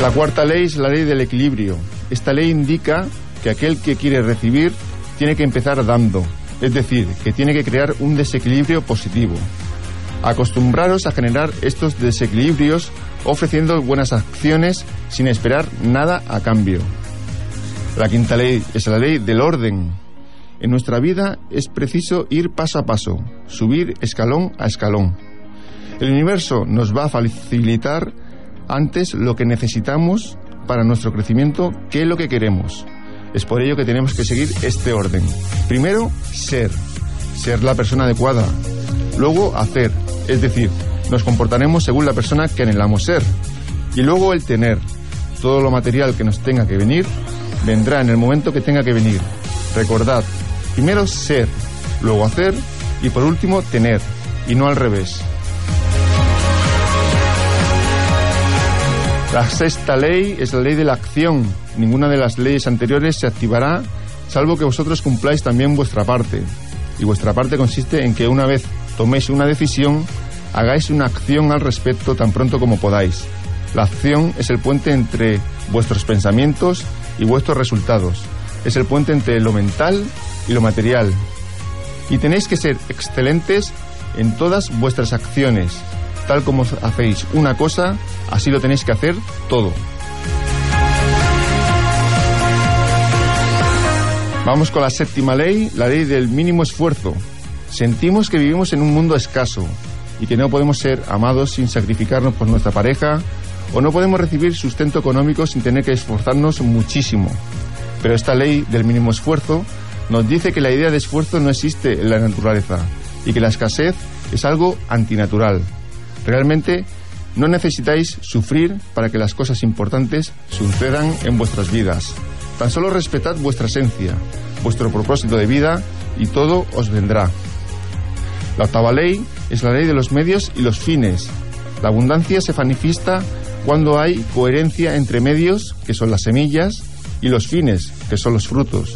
La cuarta ley es la ley del equilibrio. Esta ley indica que aquel que quiere recibir tiene que empezar dando, es decir, que tiene que crear un desequilibrio positivo. Acostumbraros a generar estos desequilibrios ofreciendo buenas acciones sin esperar nada a cambio. La quinta ley es la ley del orden. En nuestra vida es preciso ir paso a paso, subir escalón a escalón. El universo nos va a facilitar antes lo que necesitamos para nuestro crecimiento que lo que queremos. Es por ello que tenemos que seguir este orden. Primero, ser. Ser la persona adecuada. Luego, hacer. Es decir, nos comportaremos según la persona que anhelamos ser. Y luego el tener. Todo lo material que nos tenga que venir, vendrá en el momento que tenga que venir. Recordad, primero ser, luego hacer y por último tener, y no al revés. La sexta ley es la ley de la acción. Ninguna de las leyes anteriores se activará salvo que vosotros cumpláis también vuestra parte. Y vuestra parte consiste en que una vez toméis una decisión, hagáis una acción al respecto tan pronto como podáis. La acción es el puente entre vuestros pensamientos y vuestros resultados. Es el puente entre lo mental y lo material. Y tenéis que ser excelentes en todas vuestras acciones. Tal como hacéis una cosa, así lo tenéis que hacer todo. Vamos con la séptima ley, la ley del mínimo esfuerzo. Sentimos que vivimos en un mundo escaso y que no podemos ser amados sin sacrificarnos por nuestra pareja o no podemos recibir sustento económico sin tener que esforzarnos muchísimo. Pero esta ley del mínimo esfuerzo nos dice que la idea de esfuerzo no existe en la naturaleza y que la escasez es algo antinatural. Realmente no necesitáis sufrir para que las cosas importantes sucedan en vuestras vidas. Tan solo respetad vuestra esencia, vuestro propósito de vida y todo os vendrá. La octava ley es la ley de los medios y los fines. La abundancia se manifiesta cuando hay coherencia entre medios, que son las semillas, y los fines, que son los frutos.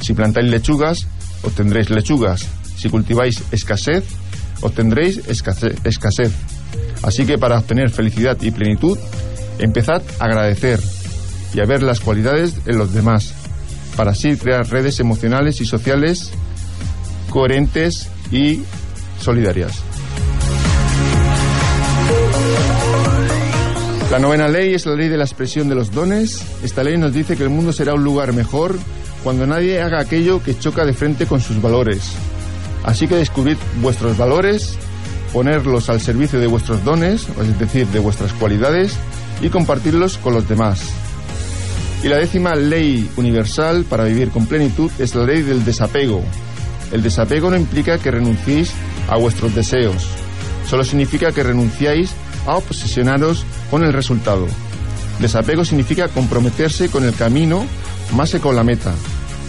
Si plantáis lechugas, obtendréis lechugas. Si cultiváis escasez, obtendréis escasez. Así que para obtener felicidad y plenitud, empezad a agradecer y a ver las cualidades en los demás, para así crear redes emocionales y sociales coherentes y solidarias. La novena ley es la ley de la expresión de los dones. Esta ley nos dice que el mundo será un lugar mejor cuando nadie haga aquello que choca de frente con sus valores. Así que descubrid vuestros valores, ponerlos al servicio de vuestros dones, es decir, de vuestras cualidades, y compartirlos con los demás. Y la décima ley universal para vivir con plenitud es la ley del desapego. El desapego no implica que renunciéis a vuestros deseos, solo significa que renunciáis a obsesionaros con el resultado. Desapego significa comprometerse con el camino más que con la meta.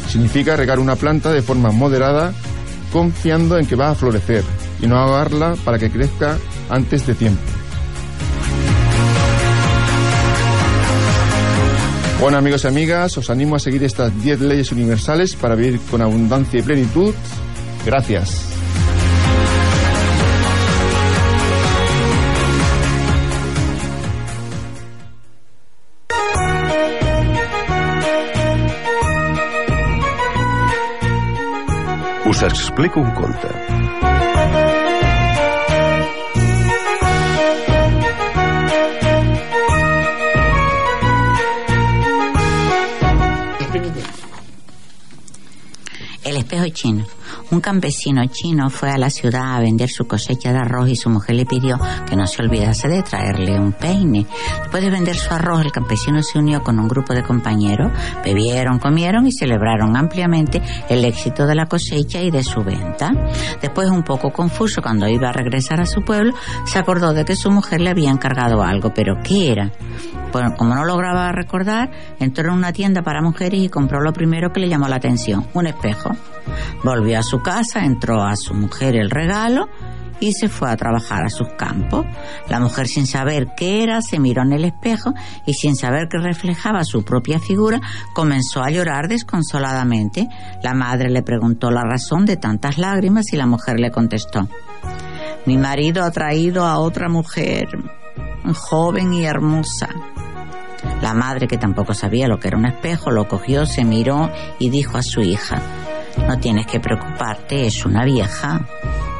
Significa regar una planta de forma moderada, confiando en que va a florecer y no ahogarla para que crezca antes de tiempo. Bueno amigos y amigas, os animo a seguir estas 10 leyes universales para vivir con abundancia y plenitud. Gracias. Us explico un conte. El espejo chino. Un campesino chino fue a la ciudad a vender su cosecha de arroz y su mujer le pidió que no se olvidase de traerle un peine. Después de vender su arroz, el campesino se unió con un grupo de compañeros, bebieron, comieron y celebraron ampliamente el éxito de la cosecha y de su venta. Después, un poco confuso, cuando iba a regresar a su pueblo, se acordó de que su mujer le había encargado algo, pero ¿qué era? Bueno, como no lograba recordar, entró en una tienda para mujeres y compró lo primero que le llamó la atención, un espejo. Volvió a su casa, entró a su mujer el regalo y se fue a trabajar a sus campos. La mujer sin saber qué era se miró en el espejo y sin saber que reflejaba su propia figura comenzó a llorar desconsoladamente. La madre le preguntó la razón de tantas lágrimas y la mujer le contestó, mi marido ha traído a otra mujer, joven y hermosa. La madre, que tampoco sabía lo que era un espejo, lo cogió, se miró y dijo a su hija, no tienes que preocuparte, es una vieja.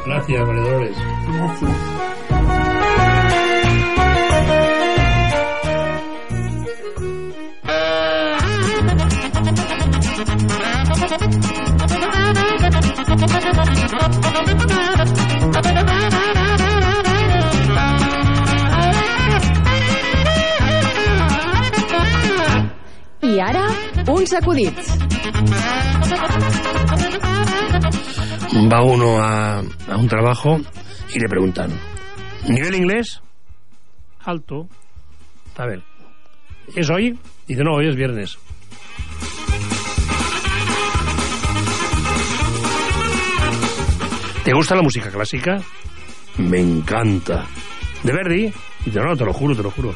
Gracias, valedores. Gracias. Ara, uns acudits. Va uno a, a un trabajo y le preguntan, ¿nivel inglés? Alto. A ver, ¿es hoy? Dice, no, hoy es viernes. ¿Te gusta la música clásica? Me encanta. ¿De Verdi? Dice, no, te lo juro, te lo juro.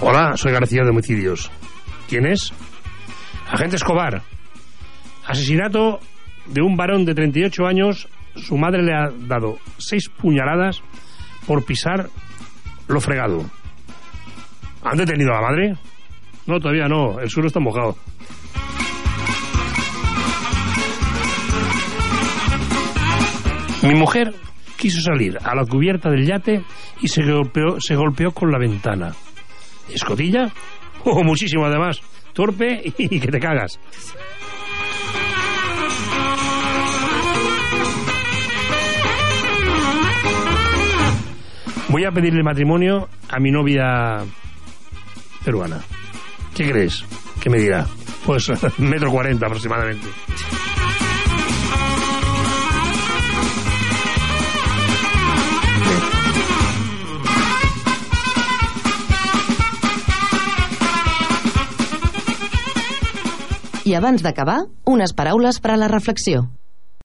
Hola, soy García de Homicidios. ¿Quién es? Agente Escobar. Asesinato de un varón de 38 años. Su madre le ha dado seis puñaladas por pisar lo fregado. ¿Han detenido a la madre? No, todavía no. El suelo está mojado. Mi mujer quiso salir a la cubierta del yate y se golpeó, se golpeó con la ventana. ¿Escotilla? Oh, muchísimo además. Torpe y que te cagas. Voy a pedirle matrimonio a mi novia peruana. ¿Qué crees? ¿Qué me dirá? Pues (laughs) metro cuarenta aproximadamente. I abans d'acabar, unes paraules per a la reflexió.